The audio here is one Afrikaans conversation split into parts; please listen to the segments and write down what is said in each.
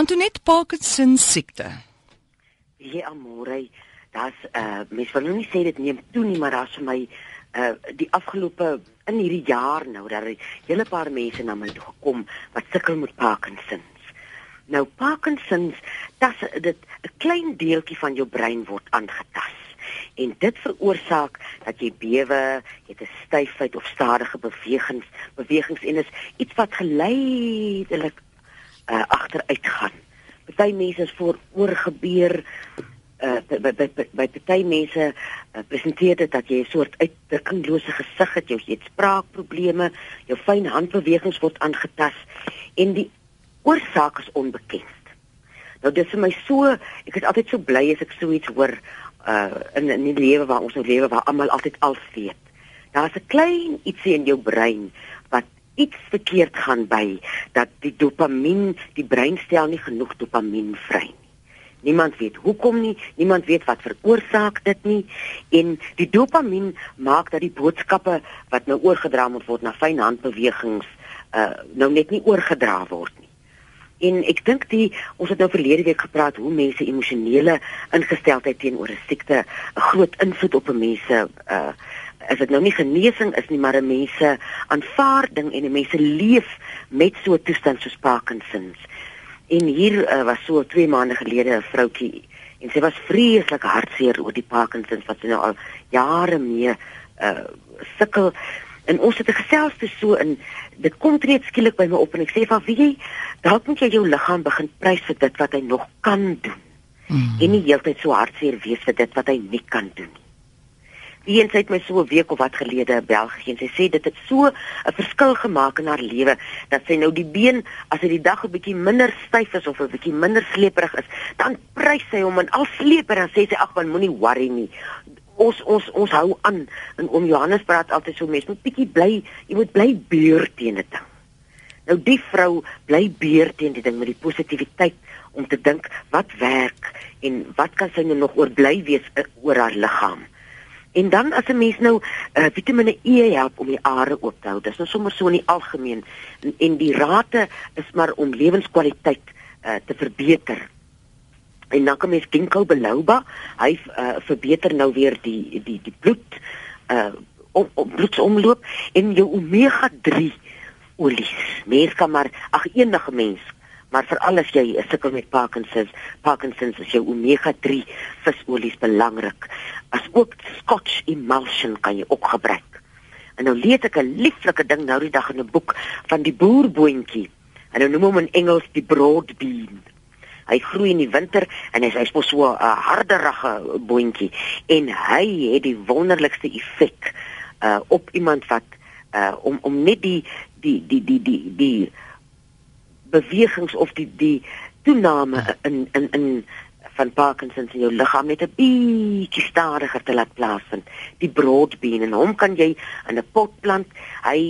Antoinette Parkinson siekte. Ja, amore, daar's uh mens wil nou nie sê dit neem toe nie, maar daar's vir my uh die afgelope in hierdie jaar nou daar 'n hele paar mense na my toe gekom wat sukkel met Parkinson. Nou Parkinsons, dit dit 'n klein deeltjie van jou brein word aangetast en dit veroorsaak dat jy bewe, jy het 'n styfheid of stadige bewegings, bewegings en is iets wat geleidelik uh, agteruit gaan. Party mense is voor oorgebeur uh by by by party mense uh, presenteer dit dat jy 'n soort uitdrukkinglose gesig het, jy het spraakprobleme, jou fyn handbewegings word aangetast en die oorsaak is onbekend. Nou dis vir my so, ek is altyd so bly as ek so iets hoor uh in in die lewe waar ons nou lewe waar almal altyd alles weet. Daar's 'n klein ietsie in jou brein wat iets verkeerd gaan by dat die dopamien, die brein stel nie genoeg dopamien vry nie. Niemand weet hoekom nie, niemand weet wat veroorsaak dit nie en die dopamien maak dat die boodskappe wat nou oorgedra moet word na fyn handbewegings uh nou net nie oorgedra word nie. En ek dink die ons het nou verlede week gepraat hoe mense emosionele ingesteldheid teenoor 'n siekte 'n groot invloed op 'n mense uh as dit nou nie genesing is nie maar 'n mense aanvaarding en 'n mense leef met so 'n toestand soos Parkinsons. En hier uh, was so 2 maande gelede 'n vroutjie en sy was vreeslik hartseer oor die Parkinsons wat sy nou al jare mee uh sukkel en ons het gesels te so in dit kom net skielik by my op en ek sê van wie jy dalk moet jy jou liggaam begin prys vir dit wat hy nog kan doen mm. en nie heeltyd so hartseer wees vir dit wat hy nie kan doen nie Wie eens het my so 'n week of wat gelede in België en sy sê dit het so 'n verskil gemaak in haar lewe dat sy nou die been as dit die dag 'n bietjie minder styf is of 'n bietjie minder sleeperig is, dan prys sy hom en al sleeper dan sê sy ag man moenie worry nie ons ons ons hou aan en oom Johannes praat altyd so mense moet bietjie bly jy moet bly beer teen dit. Nou die vrou bly beer teen die ding met die positiwiteit om te dink wat werk en wat kan sy nou nog oor bly wees uh, oor haar liggaam. En dan as 'n mens nou uh, Vitamiene E help om die are oop te hou. Dis nou sommer so in die algemeen. En, en die rate is maar om lewenskwaliteit uh, te verbeter. En dan kom mens ginkgo biloba hy uh, verbeter nou weer die die die bloed uh om, om bloedsomloop. En jou omega 3 olies. Mens kan maar ag enige mens maar veral as jy sukkel met Parkinsons Parkinsons is jou omega 3 visolies belangrik. As ook scotch emulsion kan jy ook gebruik en nou lees ek 'n lieflike ding nou die dag in 'n boek van die boerboontjie. En hulle noem hom in Engels die broad bean hy groei in die winter en hy's hy's so 'n harderige boontjie. En hy het die wonderlikste effek uh op iemand wat uh om om net die die die die die die bewegings of die die toename in in in van Parkinson in jou liggaam net 'n bietjie stadiger te laat plaasvind. Die broadbean en hom kan jy in 'n pot plant. Hy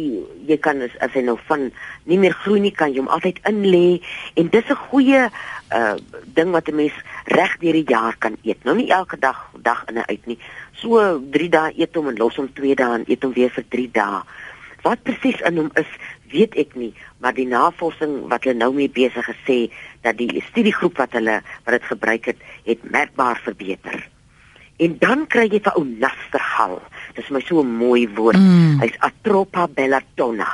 jy kan as, as hy nou van nie meer groei nie kan jy hom altyd in lê en dis 'n goeie uh ding wat 'n mens reg deur die jaar kan eet. Nou nie elke dag dag in en uit nie. So 3 dae eet hom en los hom 2 dae en eet hom weer vir 3 dae. Wat presies in hom is, weet ek nie, maar die navorsing wat hulle nou mee besig gesê dat die studiegroep wat hulle wat dit gebruik het, het merkbaar verbeter. En dan kry jy vir ou nastergal. Dis my so 'n mooi woord. Mm. Hy's Atropa bellatona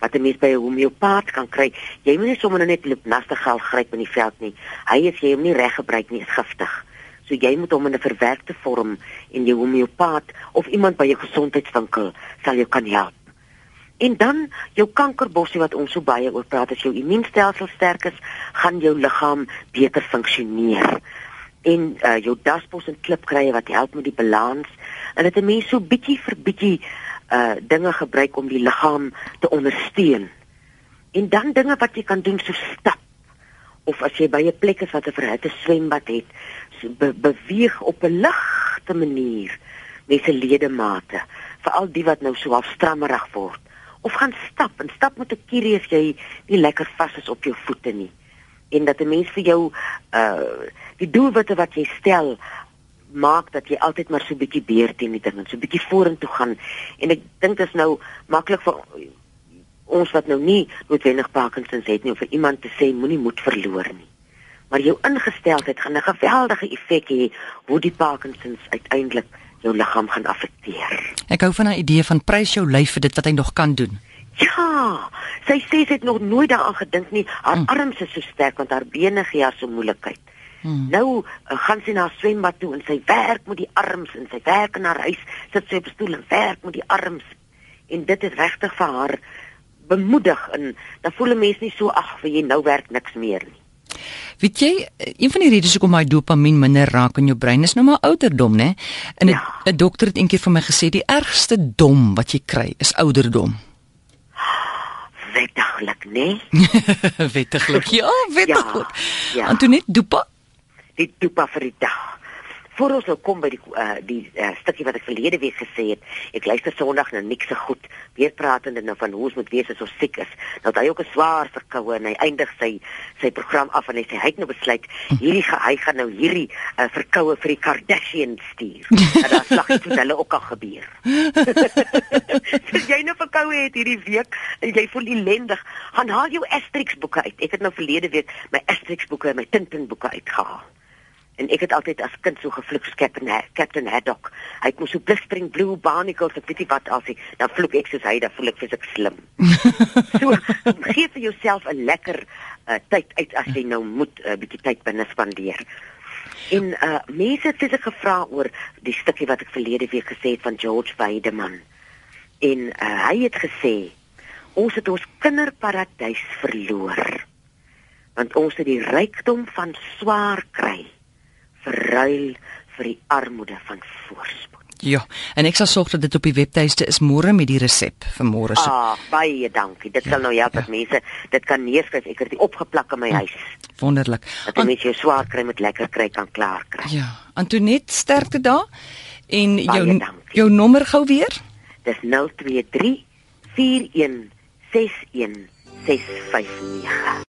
wat 'n mens by 'n homeopaat kan kry. Jy moet nie sommer net loop nastergal gryp in die veld nie. Hy is jy hom nie reg gebruik nie, is giftig. So jy moet hom in 'n verwerkte vorm en jou homeopaat of iemand by jou gesondheidswinkel sal jou kan help. En dan jou kankerbossie wat ons so baie oor praat as jou immuunstelsel sterk is, gaan jou liggaam beter funksioneer. En uh, jou dasbos en klipkrye wat help met die balans en dit 'n mens so bietjie vir bietjie uh dinge gebruik om die liggaam te ondersteun. En dan dinge wat jy kan doen so stap of as jy by 'n plek is wat 'n verhitte swembad het, so be beweeg op 'n ligte manier met se ledemate, veral die wat nou so half strammerig word of gaan stap en stap met 'n kierie as jy nie lekker vas is op jou voete nie. En dat 'n mens vir jou uh die doelwitte wat jy stel maak dat jy altyd maar so bietjie beer teen die ding en so bietjie vorentoe gaan. En ek dink dit is nou maklik vir ons wat nou nie noodwendig Parkinsons het nie of vir iemand te sê moenie moed verloor nie. Maar jou ingesteldheid gaan 'n geweldige effek hê hoe die Parkinsons uiteindelik jou liggaam gaan affekteer. Ek hou van 'n idee van prys jou lyf vir dit wat hy nog kan doen. Ja, sy sê sy het nog nooit daaraan gedink nie. Haar hmm. arms is so sterk want haar bene gee haar so moeilikheid. Hmm. Nou uh, gaan sy na haar swembad toe en sy werk met die arms en sy werk in haar huis, sit sy op stoel en werk met die arms. En dit is regtig vir haar bemoedig en dan voel 'n mens nie so ag vir jy nou werk niks meer nie. Weet jy, een van die redes hoekom my dopamien minder raak in jou brein is nou maar ouderdom, né? En 'n ja. dokter het eendag vir my gesê die ergste dom wat jy kry is ouderdom. Wettiglik, né? wettiglik. Ja, wettiglik. Ja. ja. Antoinette Dopa? Die Dopa vir die dag voor ons nou kom by die uh, die uh, stukkie wat ek verlede week gesê het, ek luister Sondag nou niks se goed, weer pratende nou van hoe ons moet wees as ons siek is. Nou daai ook 'n swaar verkoue en hy eindig sy sy program af en hy sê hy het nou besluit hierdie hy gaan nou hierdie uh, verkoue vir die Kardashians stuur. en daar slag dit hulle ook al gebeur. As jy nou verkoue het hierdie week en jy voel ellendig, gaan haal jou Asterix boeke uit. Ek het nou verlede week my Asterix boeke en my Tintin boeke uitgehaal en ek het altyd as kind so gevloek soos Captain Captain Haddock. Hy het mos so blistering blue barnacles, ek weet nie wat as hy dan vloek ek soos hy, dan voel ek fisiek slim. so gee vir jouself 'n lekker uh, tyd uit as jy nou moet 'n uh, bietjie tyd binne spandeer. En uh mense het sich gevra oor die stukkie wat ek verlede week gesê het van George Weideman. En uh, hy het gesê ons het ons kinderparadys verloor want ons het die rykdom van swaar kry verruil vir die armoede van voorspoed. Ja, en ek sal sorg dat dit op die webtuiste is môre met die resep vir môre se. Ah, baie dankie. Dit ja, sal nou help ja. dat mense dit kan neerskryf. Ek het dit opgeplak in my hm, huis. Wonderlik. Dat jy met jou swaar kry met lekker kry kan klaar kry. Ja, Antoinette sterkte daar. En baie jou dankie. jou nommer gou weer? Dis 023 4161 659